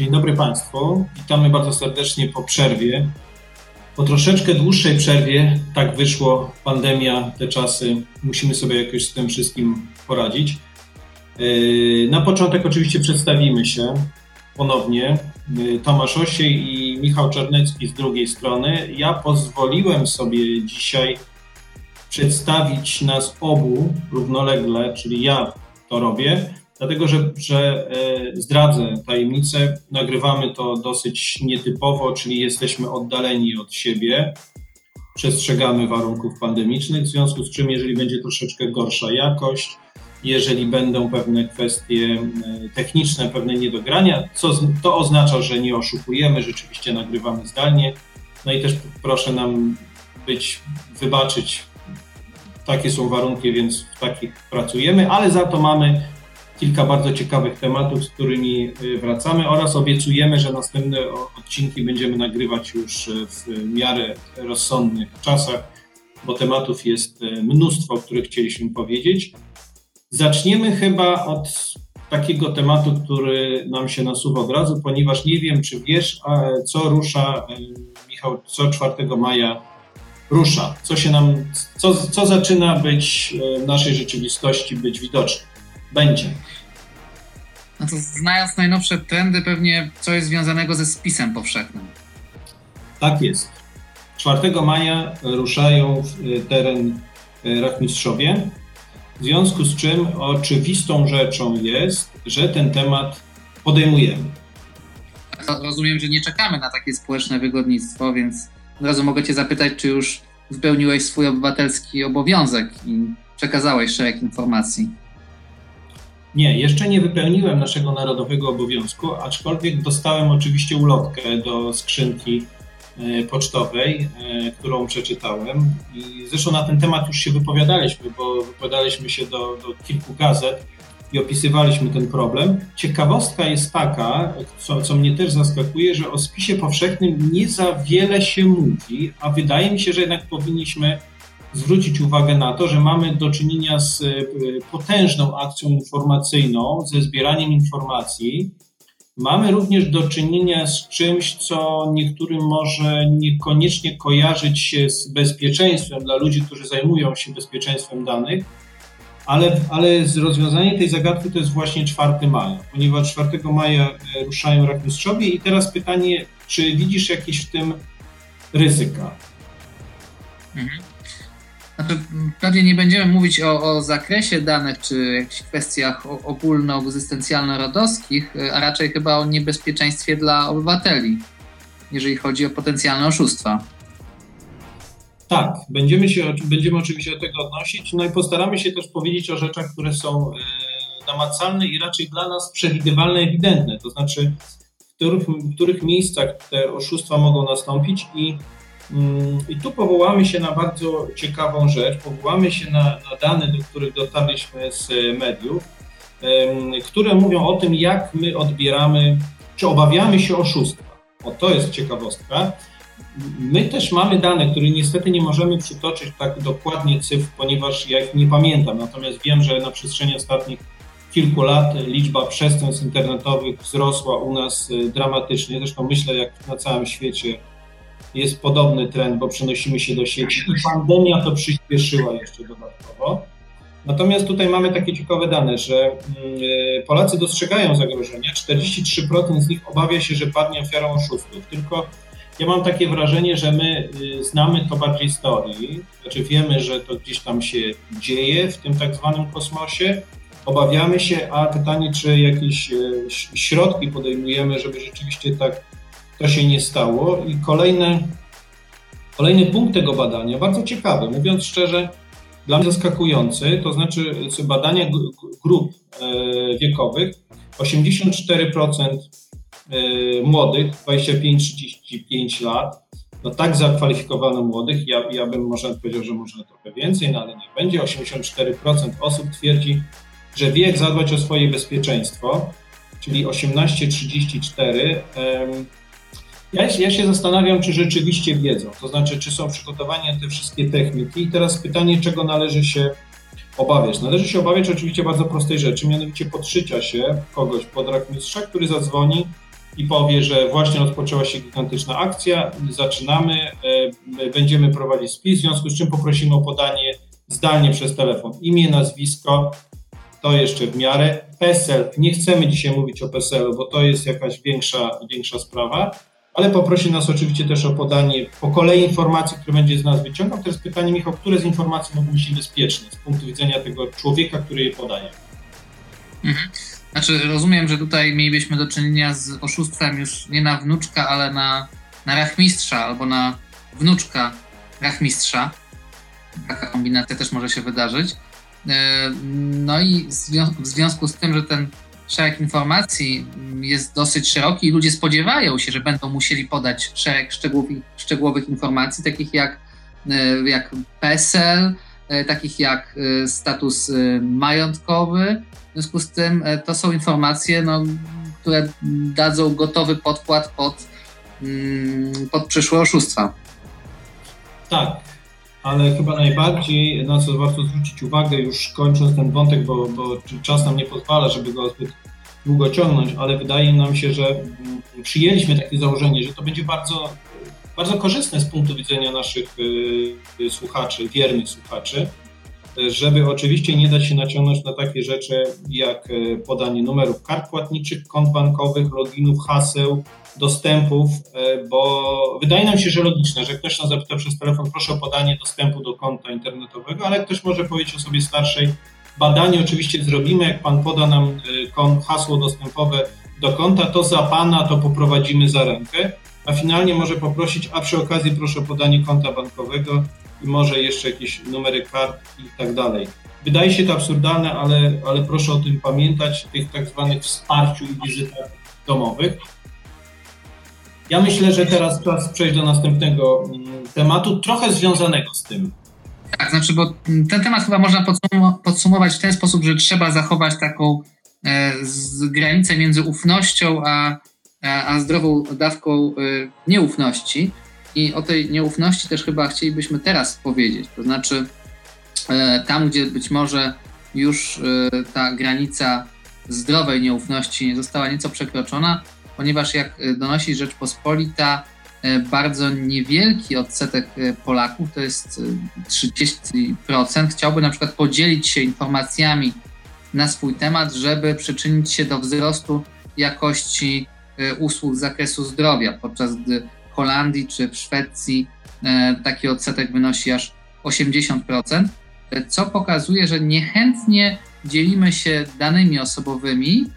Dzień dobry Państwu. Witamy bardzo serdecznie po przerwie. Po troszeczkę dłuższej przerwie, tak wyszło, pandemia, te czasy, musimy sobie jakoś z tym wszystkim poradzić. Yy, na początek oczywiście przedstawimy się ponownie. Yy, Tomasz Osiej i Michał Czarnecki z drugiej strony. Ja pozwoliłem sobie dzisiaj przedstawić nas obu równolegle, czyli ja to robię, dlatego że, że e, zdradzę tajemnicę. Nagrywamy to dosyć nietypowo, czyli jesteśmy oddaleni od siebie. Przestrzegamy warunków pandemicznych, w związku z czym, jeżeli będzie troszeczkę gorsza jakość, jeżeli będą pewne kwestie e, techniczne, pewne niedogrania, co, to oznacza, że nie oszukujemy, rzeczywiście nagrywamy zdalnie. No i też proszę nam być, wybaczyć, takie są warunki, więc w takich pracujemy, ale za to mamy kilka bardzo ciekawych tematów, z którymi y, wracamy oraz obiecujemy, że następne odcinki będziemy nagrywać już y, w miarę rozsądnych czasach, bo tematów jest y, mnóstwo, o których chcieliśmy powiedzieć. Zaczniemy chyba od takiego tematu, który nam się nasuwa od razu, ponieważ nie wiem, czy wiesz, co rusza, Michał, co 4 maja rusza, co się nam, co, co zaczyna być w naszej rzeczywistości być widoczne. Będzie. No to znając najnowsze trendy, pewnie coś związanego ze spisem powszechnym. Tak jest. 4 maja ruszają w y, teren y, rachmistrzowie, w związku z czym oczywistą rzeczą jest, że ten temat podejmujemy. Rozumiem, że nie czekamy na takie społeczne wygodnictwo, więc od razu mogę Cię zapytać, czy już wypełniłeś swój obywatelski obowiązek i przekazałeś szereg informacji. Nie, jeszcze nie wypełniłem naszego narodowego obowiązku, aczkolwiek dostałem oczywiście ulotkę do skrzynki e, pocztowej, e, którą przeczytałem. I zresztą na ten temat już się wypowiadaliśmy, bo wypowiadaliśmy się do, do kilku gazet i opisywaliśmy ten problem. Ciekawostka jest taka, co, co mnie też zaskakuje, że o spisie powszechnym nie za wiele się mówi, a wydaje mi się, że jednak powinniśmy zwrócić uwagę na to, że mamy do czynienia z e, potężną akcją informacyjną, ze zbieraniem informacji. Mamy również do czynienia z czymś, co niektórym może niekoniecznie kojarzyć się z bezpieczeństwem dla ludzi, którzy zajmują się bezpieczeństwem danych, ale, ale rozwiązanie tej zagadki to jest właśnie 4 maja, ponieważ 4 maja ruszają rachmistrzowie i teraz pytanie, czy widzisz jakieś w tym ryzyka? Mhm. Znaczy, pewnie nie będziemy mówić o, o zakresie danych czy jakichś kwestiach ogólnoegzystencjalno-rodowskich, a raczej chyba o niebezpieczeństwie dla obywateli, jeżeli chodzi o potencjalne oszustwa. Tak, będziemy, się, będziemy oczywiście do tego odnosić, no i postaramy się też powiedzieć o rzeczach, które są e, namacalne i raczej dla nas przewidywalne, ewidentne, to znaczy w których, w których miejscach te oszustwa mogą nastąpić i I tu powołamy się na bardzo ciekawą rzecz. Powołamy się na, na dane, do których dotarliśmy z mediów, które mówią o tym, jak my odbieramy, czy obawiamy się oszustwa. O, to jest ciekawostka. My też mamy dane, które niestety nie możemy przytoczyć tak dokładnie cyfr, ponieważ ja ich nie pamiętam. Natomiast wiem, że na przestrzeni ostatnich kilku lat liczba przestępstw internetowych wzrosła u nas y, dramatycznie. Zresztą myślę, jak na całym świecie jest podobny trend, bo przenosimy się do sieci i pandemia to przyspieszyła jeszcze dodatkowo. Natomiast tutaj mamy takie ciekawe dane, że mm, Polacy dostrzegają zagrożenia, 43% z nich obawia się, że padnie ofiarą oszustów. Tylko ja mam takie wrażenie, że my y, znamy to bardziej z teorii, znaczy wiemy, że to gdzieś tam się dzieje w tym tak zwanym kosmosie, obawiamy się, a pytanie, czy jakieś y, środki podejmujemy, żeby rzeczywiście tak to się nie stało. I kolejny, kolejny punkt tego badania, bardzo ciekawy, mówiąc szczerze, dla mnie zaskakujący, to znaczy badania grup e, wiekowych, 84% e, młodych, 25-35 lat, no tak zakwalifikowano młodych, ja, ja bym może powiedział, że może trochę więcej, no ale nie będzie. 84% osób twierdzi, że wie jak zadbać o swoje bezpieczeństwo, czyli 18-34 ja, ja się zastanawiam, czy rzeczywiście wiedzą, to znaczy, czy są przygotowani na te wszystkie techniki. I teraz pytanie, czego należy się obawiać? Należy się obawiać oczywiście bardzo prostej rzeczy, mianowicie podszycia się kogoś pod rak mistrza, który zadzwoni i powie, że właśnie rozpoczęła się gigantyczna akcja, zaczynamy, będziemy prowadzić spis, w związku z czym poprosimy o podanie zdalnie przez telefon imię, nazwisko, to jeszcze w miarę. PESEL, nie chcemy dzisiaj mówić o PESEL-u, bo to jest jakaś większa, większa sprawa, ale poprosi nas oczywiście też o podanie po kolei informacji, które będzie z nas wyciągał. Jest pytanie, Michał, które z informacji mogą być niebezpieczne z punktu widzenia tego człowieka, który je podaje? Mhm. Znaczy, rozumiem, że tutaj mielibyśmy do czynienia z oszustwem już nie na wnuczka, ale na, na rachmistrza albo na wnuczka rachmistrza. Taka kombinacja też może się wydarzyć. E, no i w związku z tym, że ten szereg informacji jest dosyć szeroki i ludzie spodziewają się, że będą musieli podać szereg szczegółowych informacji, takich jak, e, jak PESEL, e, takich jak status majątkowy. W związku z tym to są informacje, no, które dadzą gotowy podkład pod, mm, pod przyszłe oszustwa. Tak, ale chyba najbardziej na co warto zwrócić uwagę, już kończąc ten wątek, bo, bo czas nam nie pozwala, żeby go zbyt długo ciągnąć, ale wydaje nam się, że mm, przyjęliśmy takie założenie, że to będzie bardzo, bardzo korzystne z punktu widzenia naszych y, słuchaczy, wiernych słuchaczy, żeby oczywiście nie dać się naciągnąć na takie rzeczy jak y, podanie numerów kart płatniczych, kont bankowych, loginów, haseł, dostępów, e, bo wydaje nam się, że logiczne, że ktoś nas zapyta przez telefon, proszę o podanie dostępu do konta internetowego, ale ktoś może powiedzieć osobie starszej, badanie oczywiście zrobimy, jak pan poda nam e, hasło dostępowe do konta, to za pana to poprowadzimy za rękę, a finalnie może poprosić, a przy okazji proszę o podanie konta bankowego i może jeszcze jakieś numery kart i tak dalej. Wydaje się to absurdalne, ale, ale proszę o tym pamiętać, tych tak zwanych wsparciu i wizytach domowych. Ja myślę, że teraz czas przejść do następnego mm, tematu, trochę związanego z tym. Tak, znaczy, bo ten temat chyba można podsumować w ten sposób, że trzeba zachować taką e, granicę między ufnością a, a, a zdrową dawką e, nieufności. I o tej nieufności też chyba chcielibyśmy teraz powiedzieć. To znaczy, e, tam, gdzie być może już e, ta granica zdrowej nieufności została nieco przekroczona, ponieważ jak e, donosi Rzeczpospolita, bardzo niewielki odsetek Polaków, to jest 30%, chciałby na przykład podzielić się informacjami na swój temat, żeby przyczynić się do wzrostu jakości usług z zakresu zdrowia, podczas gdy Holandii czy w Szwecji taki odsetek wynosi aż 80%, co pokazuje, że niechętnie dzielimy się danymi osobowymi,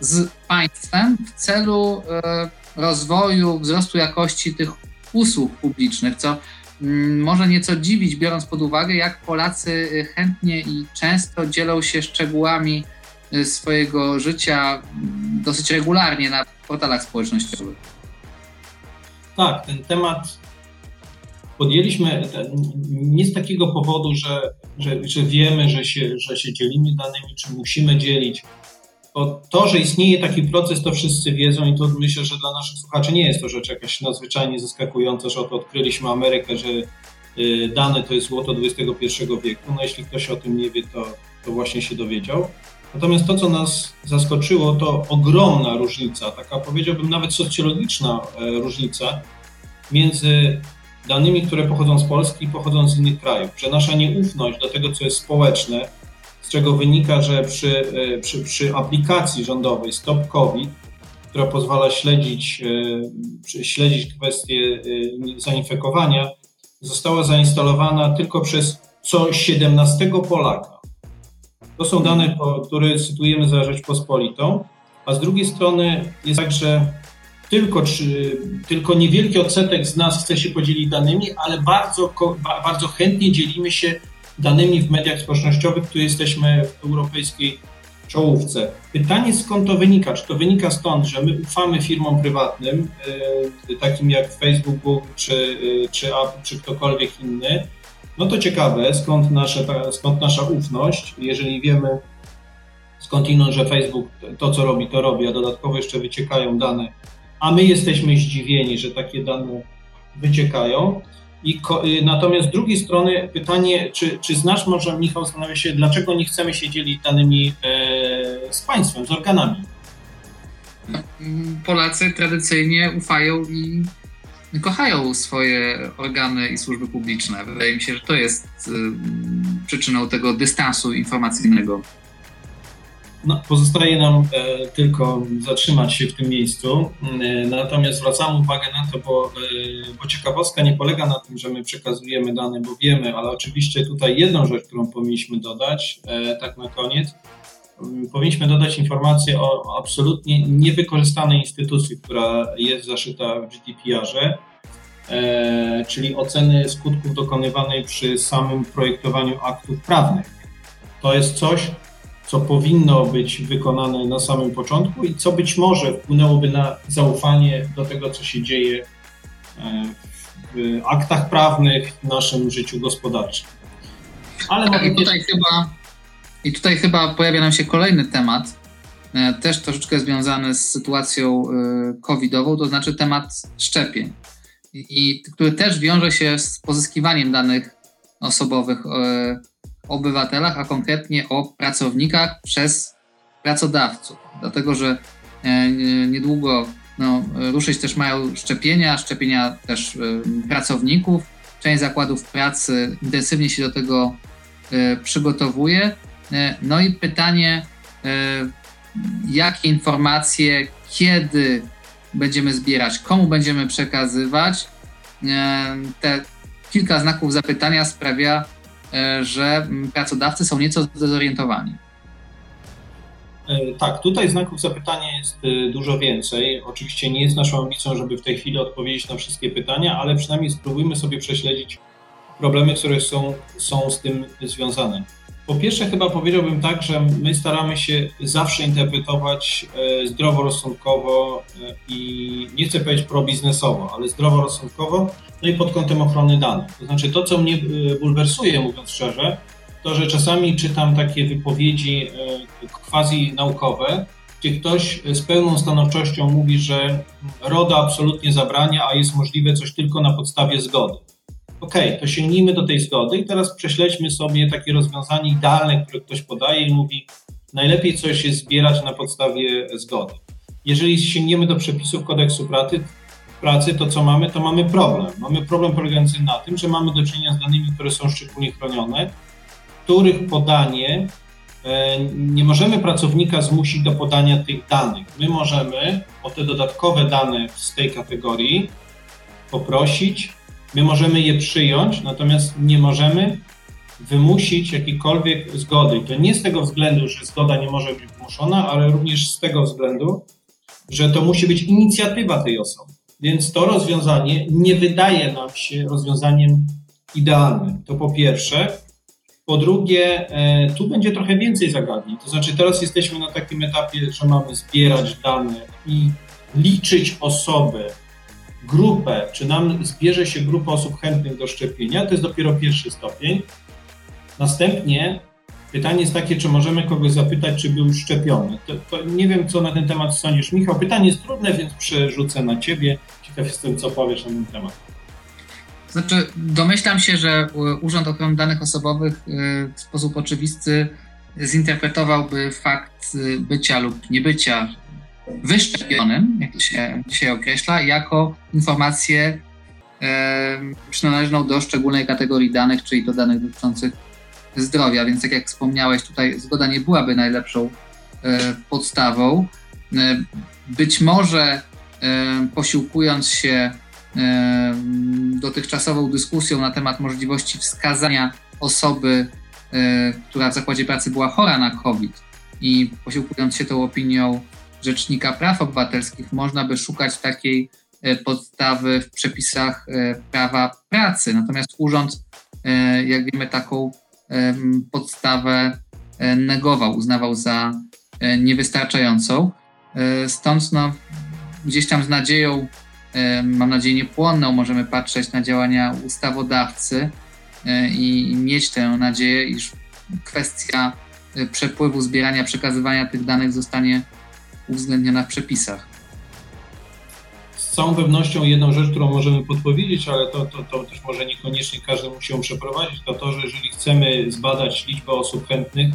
z państwem w celu e, rozwoju, wzrostu jakości tych usług publicznych, co mm, może nieco dziwić, biorąc pod uwagę, jak Polacy chętnie i często dzielą się szczegółami e, swojego życia mm, dosyć regularnie na portalach społecznościowych. Tak, ten temat podjęliśmy nie z takiego powodu, że, że, że wiemy, że się, że się dzielimy danymi, czy musimy dzielić, to, to, że istnieje taki proces, to wszyscy wiedzą i to myślę, że dla naszych słuchaczy nie jest to rzecz jakaś nadzwyczajnie zaskakująca, że oto odkryliśmy Amerykę, że y, dane to jest złoto XXI wieku. No jeśli ktoś o tym nie wie, to, to właśnie się dowiedział. Natomiast to, co nas zaskoczyło, to ogromna różnica, taka powiedziałbym nawet socjologiczna e, różnica między danymi, które pochodzą z Polski i pochodzą z innych krajów, że nasza nieufność do tego, co jest społeczne, z czego wynika, że przy, e, przy, przy aplikacji rządowej Stop COVID, która pozwala śledzić, e, śledzić kwestie zainfekowania, została zainstalowana tylko przez co 17 Polaka. To są dane, które cytujemy za Rzeczpospolitą, a z drugiej strony jest tak, że tylko, czy, tylko niewielki odsetek z nas chce się podzielić danymi, ale bardzo, bardzo chętnie dzielimy się danymi w mediach społecznościowych, tu jesteśmy w europejskiej czołówce. Pytanie skąd to wynika? Czy to wynika stąd, że my ufamy firmom prywatnym, yy, takim jak Facebook czy, yy, czy Apple, czy ktokolwiek inny? No to ciekawe, skąd, nasze, skąd nasza ufność, jeżeli wiemy skądinąd, że Facebook to, co robi, to robi, a dodatkowo jeszcze wyciekają dane, a my jesteśmy zdziwieni, że takie dane wyciekają. I y, natomiast z drugiej strony pytanie, czy, czy znasz może, Michał, zastanawia się, dlaczego nie chcemy się dzielić danymi e, z państwem, z organami? Polacy tradycyjnie ufają i kochają swoje organy i służby publiczne. Wydaje mi się, że to jest przyczyną tego dystansu informacyjnego. No, pozostaje nam e, tylko zatrzymać się w tym miejscu. E, natomiast zwracam uwagę na to, bo, e, bo ciekawostka nie polega na tym, że my przekazujemy dane, bo wiemy, ale oczywiście tutaj jedną rzecz, którą powinniśmy dodać, e, tak na koniec, powinniśmy dodać informację o absolutnie niewykorzystanej instytucji, która jest zaszyta w GDPR-ze, e, czyli oceny skutków dokonywanej przy samym projektowaniu aktów prawnych. To jest coś, co powinno być wykonane na samym początku i co być może wpłynęłoby na zaufanie do tego, co się dzieje e, w aktach prawnych w naszym życiu gospodarczym. Ale tak, tutaj, chyba, I tutaj chyba pojawia nam się kolejny temat, e, też troszeczkę związany z sytuacją e, covidową, to znaczy temat szczepień, i, który też wiąże się z pozyskiwaniem danych osobowych obywatelach, a konkretnie o pracownikach przez pracodawców. Dlatego, że e, niedługo no, ruszyć też mają szczepienia, szczepienia też e, pracowników. Część zakładów pracy intensywnie się do tego e, przygotowuje. No i pytanie, jakie informacje, kiedy będziemy zbierać, komu będziemy przekazywać. Te kilka znaków zapytania sprawia, E, że pracodawcy są nieco zdezorientowani. E, tak, tutaj znaków zapytania jest e, dużo więcej. Oczywiście nie jest naszą ambicją, żeby w tej chwili odpowiedzieć na wszystkie pytania, ale przynajmniej spróbujmy sobie prześledzić problemy, które są, są z tym związane. Po pierwsze, chyba powiedziałbym tak, że my staramy się zawsze interpretować zdroworozsądkowo i nie chcę powiedzieć probiznesowo, ale zdroworozsądkowo no i pod kątem ochrony danych. To znaczy to, co mnie e, bulwersuje, mówiąc szczerze, to, że czasami czytam takie wypowiedzi e, quasi naukowe, gdzie ktoś z pełną stanowczością mówi, że RODO absolutnie zabrania, a jest możliwe coś tylko na podstawie zgody. Okay, to sięgnijmy do tej zgody i teraz prześledźmy sobie takie rozwiązanie idealne, które ktoś podaje i mówi, najlepiej coś jest zbierać na podstawie zgody. Jeżeli sięgniemy do przepisów kodeksu pracy, pracy, to co mamy, to mamy problem. Mamy problem polegający na tym, że mamy do czynienia z danymi, które są szczególnie chronione, których podanie e, nie możemy pracownika zmusić do podania tych danych. My możemy o te dodatkowe dane z tej kategorii poprosić, my możemy je przyjąć, natomiast nie możemy wymusić jakiejkolwiek zgody. To nie z tego względu, że zgoda nie może być wymuszona, ale również z tego względu, że to musi być inicjatywa tej osoby. Więc to rozwiązanie nie wydaje nam się rozwiązaniem idealnym. To po pierwsze. Po drugie, e, tu będzie trochę więcej zagadnień. To znaczy, teraz jesteśmy na takim etapie, że mamy zbierać dane i liczyć osoby, grupę, czy nam zbierze się grupa osób chętnych do szczepienia. To jest dopiero pierwszy stopień. Następnie Pytanie jest takie, czy możemy kogoś zapytać, czy był szczepiony. To, to nie wiem, co na ten temat sądzisz. Michał, pytanie jest trudne, więc przerzucę na ciebie. Ciekaw jestem, co powiesz na ten temat. Znaczy, domyślam się, że Urząd Ochrony Danych Osobowych y, w sposób oczywisty zinterpretowałby fakt y, bycia lub niebycia wyszczepionym, jak to się dzisiaj określa, jako informację przynależną do szczególnej kategorii danych, czyli do danych dotyczących zdrowia, więc tak jak wspomniałeś, tutaj zgoda nie byłaby najlepszą e, podstawą. E, być może e, posiłkując się dotychczasową dyskusją na temat możliwości wskazania osoby, która w zakładzie pracy była chora na COVID i posiłkując się tą opinią Rzecznika Praw Obywatelskich, można by szukać takiej podstawy w przepisach prawa pracy. Natomiast urząd, jak wiemy, taką podstawę e, negował, uznawał za e, niewystarczającą. E, stąd no, gdzieś tam z nadzieją, mam nadzieję niepłonną, możemy patrzeć na działania ustawodawcy i mieć tę nadzieję, iż kwestia przepływu, zbierania, przekazywania tych danych zostanie uwzględniona w przepisach. Całą pewnością jedną rzecz, którą możemy podpowiedzieć, ale to, to, to też może niekoniecznie każdy musi ją przeprowadzić, to to, że jeżeli chcemy zbadać liczbę osób chętnych,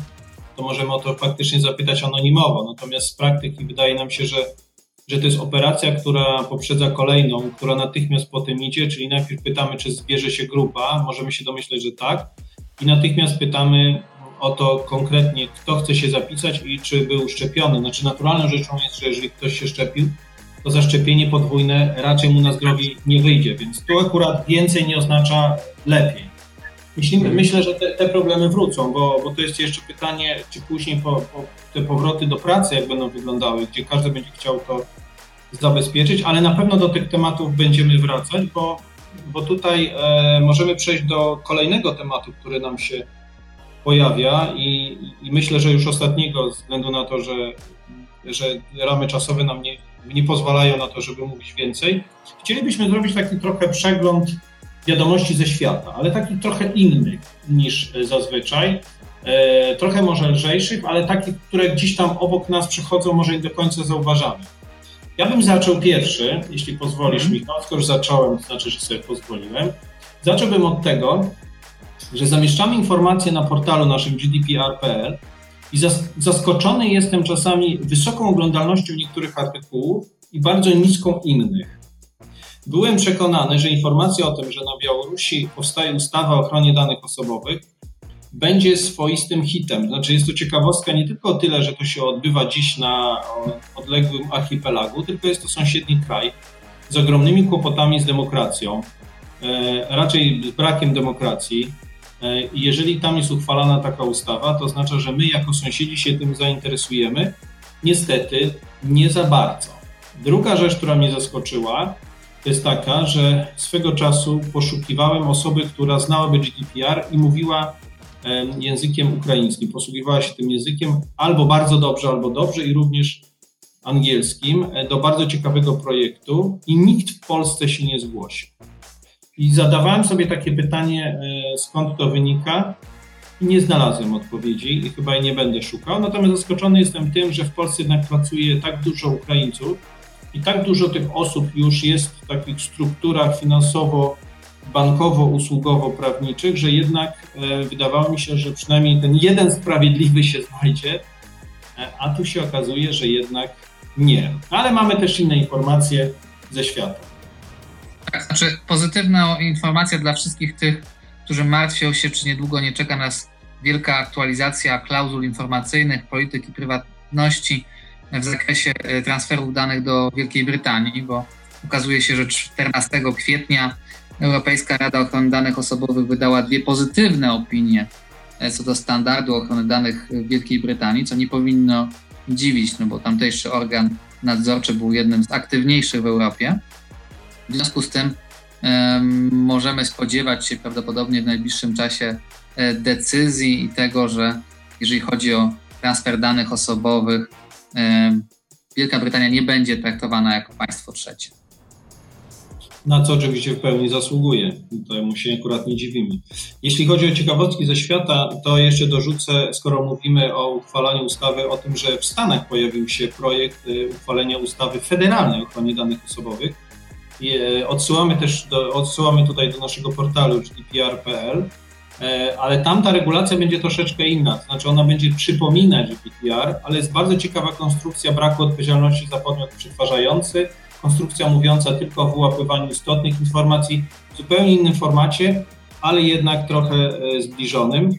to możemy o to faktycznie zapytać anonimowo. Natomiast z praktyki wydaje nam się, że że to jest operacja, która poprzedza kolejną, która natychmiast potem idzie, czyli najpierw pytamy, czy zbierze się grupa, możemy się domyśleć, że tak, i natychmiast pytamy o to konkretnie, kto chce się zapisać i czy był szczepiony. Znaczy naturalną rzeczą jest, że jeżeli ktoś się szczepił, to zaszczepienie podwójne raczej mu na zdrowie nie wyjdzie, więc tu akurat więcej nie oznacza lepiej. Myślimy, mhm. myślę, że te, te, problemy wrócą, bo, bo to jest jeszcze pytanie, czy później po, po te powroty do pracy, jak będą wyglądały, gdzie każdy będzie chciał to zabezpieczyć, ale na pewno do tych tematów będziemy wracać, bo, bo tutaj e, możemy przejść do kolejnego tematu, który nam się pojawia i, i myślę, że już ostatniego, ze względu na to, że, że ramy czasowe nam nie, nie pozwalają na to, żeby mówić więcej. Chcielibyśmy zrobić taki trochę przegląd wiadomości ze świata, ale takich trochę innych niż zazwyczaj. E, trochę może lżejszych, ale takich, które gdzieś tam obok nas przychodzą, może nie do końca zauważamy. Ja bym zaczął pierwszy, jeśli pozwolisz, mm. Michał, skoro już zacząłem, to znaczy, że sobie pozwoliłem. Zacząłbym od tego, że zamieszczamy informacje na portalu naszym GDPR.pl i zaskoczony jestem czasami wysoką oglądalnością niektórych artykułów i bardzo niską innych. Byłem przekonany, że informacja o tym, że na Białorusi powstaje ustawa o ochronie danych osobowych, będzie swoistym hitem. Znaczy jest to ciekawostka nie tylko o tyle, że to się odbywa dziś na odległym archipelagu, tylko jest to sąsiedni kraj z ogromnymi kłopotami z demokracją, e, raczej brakiem demokracji. E, jeżeli tam jest uchwalana taka ustawa, to oznacza, że my jako sąsiedzi się tym zainteresujemy. Niestety nie za bardzo. Druga rzecz, która mnie zaskoczyła, jest taka, że swego czasu poszukiwałem osoby, która znałaby GDPR i mówiła językiem ukraińskim. Posługiwała się tym językiem albo bardzo dobrze, albo dobrze i również angielskim e, do bardzo ciekawego projektu i nikt w Polsce się nie zgłosił. I zadawałem sobie takie pytanie, e, skąd to wynika i nie znalazłem odpowiedzi i chyba jej nie będę szukał. Natomiast zaskoczony jestem tym, że w Polsce jednak pracuje tak dużo Ukraińców i tak dużo tych osób już jest w takich strukturach finansowo bankowo-usługowo-prawniczych, że jednak e, wydawało mi się, że przynajmniej ten jeden sprawiedliwy się znajdzie, e, a tu się okazuje, że jednak nie. Ale mamy też inne informacje ze świata. Tak, znaczy pozytywna informacja dla wszystkich tych, którzy martwią się, czy niedługo nie czeka nas wielka aktualizacja klauzul informacyjnych, polityki prywatności w zakresie e, transferów danych do Wielkiej Brytanii, bo okazuje się, że 14 kwietnia Europejska Rada Ochrony Danych Osobowych wydała dwie pozytywne opinie e, co do standardu ochrony danych w Wielkiej Brytanii, co nie powinno dziwić, no bo tamtejszy organ nadzorczy był jednym z aktywniejszych w Europie. W związku z tym możemy spodziewać się prawdopodobnie w najbliższym czasie e, decyzji i tego, że jeżeli chodzi o transfer danych osobowych, Wielka Brytania nie będzie traktowana jako państwo trzecie na co oczywiście w pełni zasługuje. Temu się akurat nie dziwimy. Jeśli chodzi o ciekawostki ze świata, to jeszcze dorzucę, skoro mówimy o uchwalaniu ustawy, o tym, że w Stanach pojawił się projekt y, uchwalenia ustawy federalnej o ochronie danych osobowych. Y, odsyłamy też do, odsyłamy tutaj do naszego portalu gdpr.pl, y, ale tam ta regulacja będzie troszeczkę inna, to znaczy ona będzie przypominać GDPR, ale jest bardzo ciekawa konstrukcja braku odpowiedzialności za podmiot przetwarzający, konstrukcja mówiąca tylko o wyłapywaniu istotnych informacji w zupełnie innym formacie, ale jednak trochę e, zbliżonym.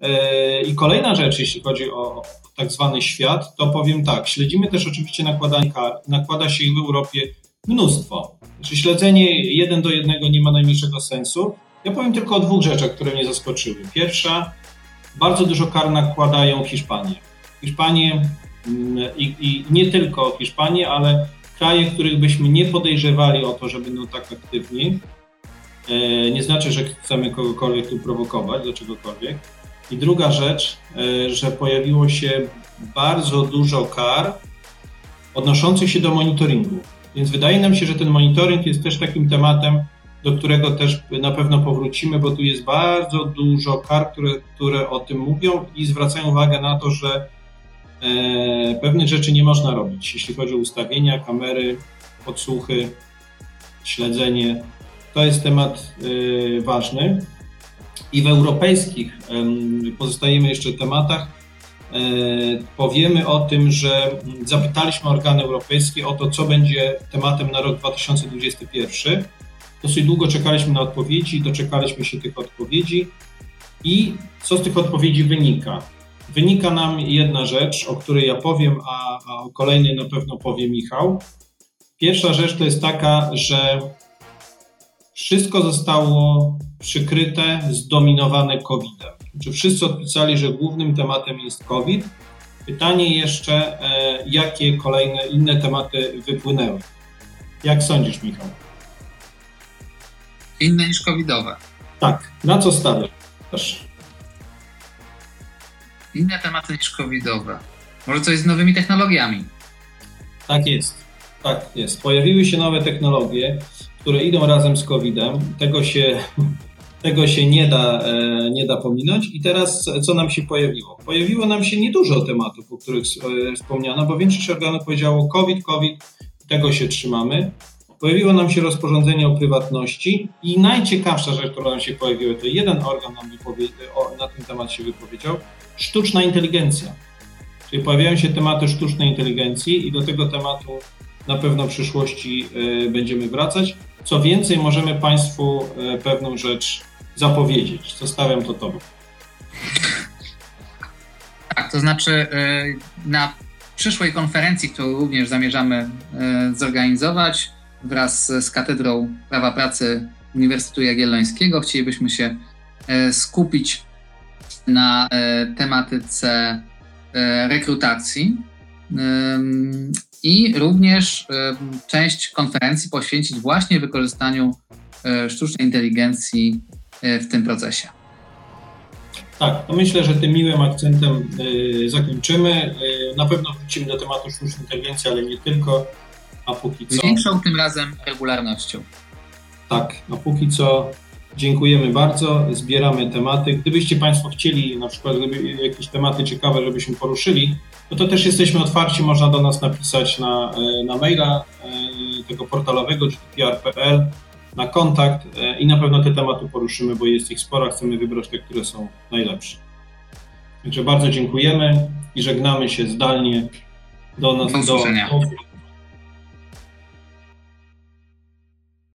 E, I kolejna rzecz, jeśli chodzi o tak zwany świat, to powiem tak, śledzimy też oczywiście nakładanie kar, nakłada się w Europie mnóstwo. Znaczy śledzenie jeden do jednego nie ma najmniejszego sensu. Ja powiem tylko o dwóch rzeczach, które mnie zaskoczyły. Pierwsza, bardzo dużo kar nakładają Hiszpanie. Hiszpanie mm, i, i nie tylko Hiszpanie, ale kraje, których byśmy nie podejrzewali o to, że będą tak aktywni. E, nie znaczy, że chcemy kogokolwiek tu prowokować do czegokolwiek. I druga rzecz, e, że pojawiło się bardzo dużo kar odnoszących się do monitoringu. Więc wydaje nam się, że ten monitoring jest też takim tematem, do którego też na pewno powrócimy, bo tu jest bardzo dużo kar, które, które o tym mówią i zwracają uwagę na to, że E, pewnych rzeczy nie można robić, jeśli chodzi o ustawienia, kamery, podsłuchy, śledzenie. To jest temat e, ważny. I w europejskich pozostajemy jeszcze tematach. Powiemy o tym, że zapytaliśmy organy europejskie o to, co będzie tematem na rok 2021. Dosyć długo czekaliśmy na odpowiedzi, doczekaliśmy się tych odpowiedzi i co z tych odpowiedzi wynika? Wynika nam jedna rzecz, o której ja powiem, a, a o kolejnej na pewno powie Michał. Pierwsza rzecz to jest taka, że wszystko zostało przykryte, zdominowane COVID-em. Czy wszyscy odpisali, że głównym tematem jest COVID? Pytanie jeszcze, e, jakie kolejne inne tematy wypłynęły? Jak sądzisz, Michał? Inne niż covidowe. Tak. Na co stawiasz? Inne tematy niż covidowe. Może coś z nowymi technologiami? Tak jest. Tak jest. Pojawiły się nowe technologie, które idą razem z COVID-em. Tego się, tego się nie, da, e, nie da pominąć. I teraz co nam się pojawiło? Pojawiło nam się niedużo tematów, o których e, wspomniano, bo większość organów powiedziało COVID, COVID, tego się trzymamy. Pojawiło nam się rozporządzenie o prywatności i najciekawsza rzecz, która nam się pojawiła, to jeden organ nam na ten temat się wypowiedział, sztuczna inteligencja. Czyli pojawiają się tematy sztucznej inteligencji i do tego tematu na pewno w przyszłości y, będziemy wracać. Co więcej, możemy Państwu pewną rzecz zapowiedzieć. Zostawiam to Tobie. Tak, to znaczy y, na przyszłej konferencji, którą również zamierzamy zorganizować wraz z Katedrą Prawa Pracy Uniwersytetu Jagiellońskiego, chcielibyśmy się skupić na tematyce rekrutacji i również część konferencji poświęcić właśnie wykorzystaniu sztucznej inteligencji w tym procesie. Tak, to myślę, że tym miłym akcentem e, zakończymy. Na pewno wrócimy do tematu sztucznej inteligencji, ale nie tylko, a póki co... Z większą tym razem regularnością. Tak, a póki co Dziękujemy bardzo, zbieramy tematy. Gdybyście Państwo chcieli na przykład jakieś tematy ciekawe, żebyśmy poruszyli, no to też jesteśmy otwarci, można do nas napisać na, e, na maila e, tego portalowego gdpr.pl na kontakt e, i na pewno te tematy poruszymy, bo jest ich sporo, chcemy wybrać te, które są najlepsze. Także bardzo dziękujemy i żegnamy się zdalnie do nas. Do, do,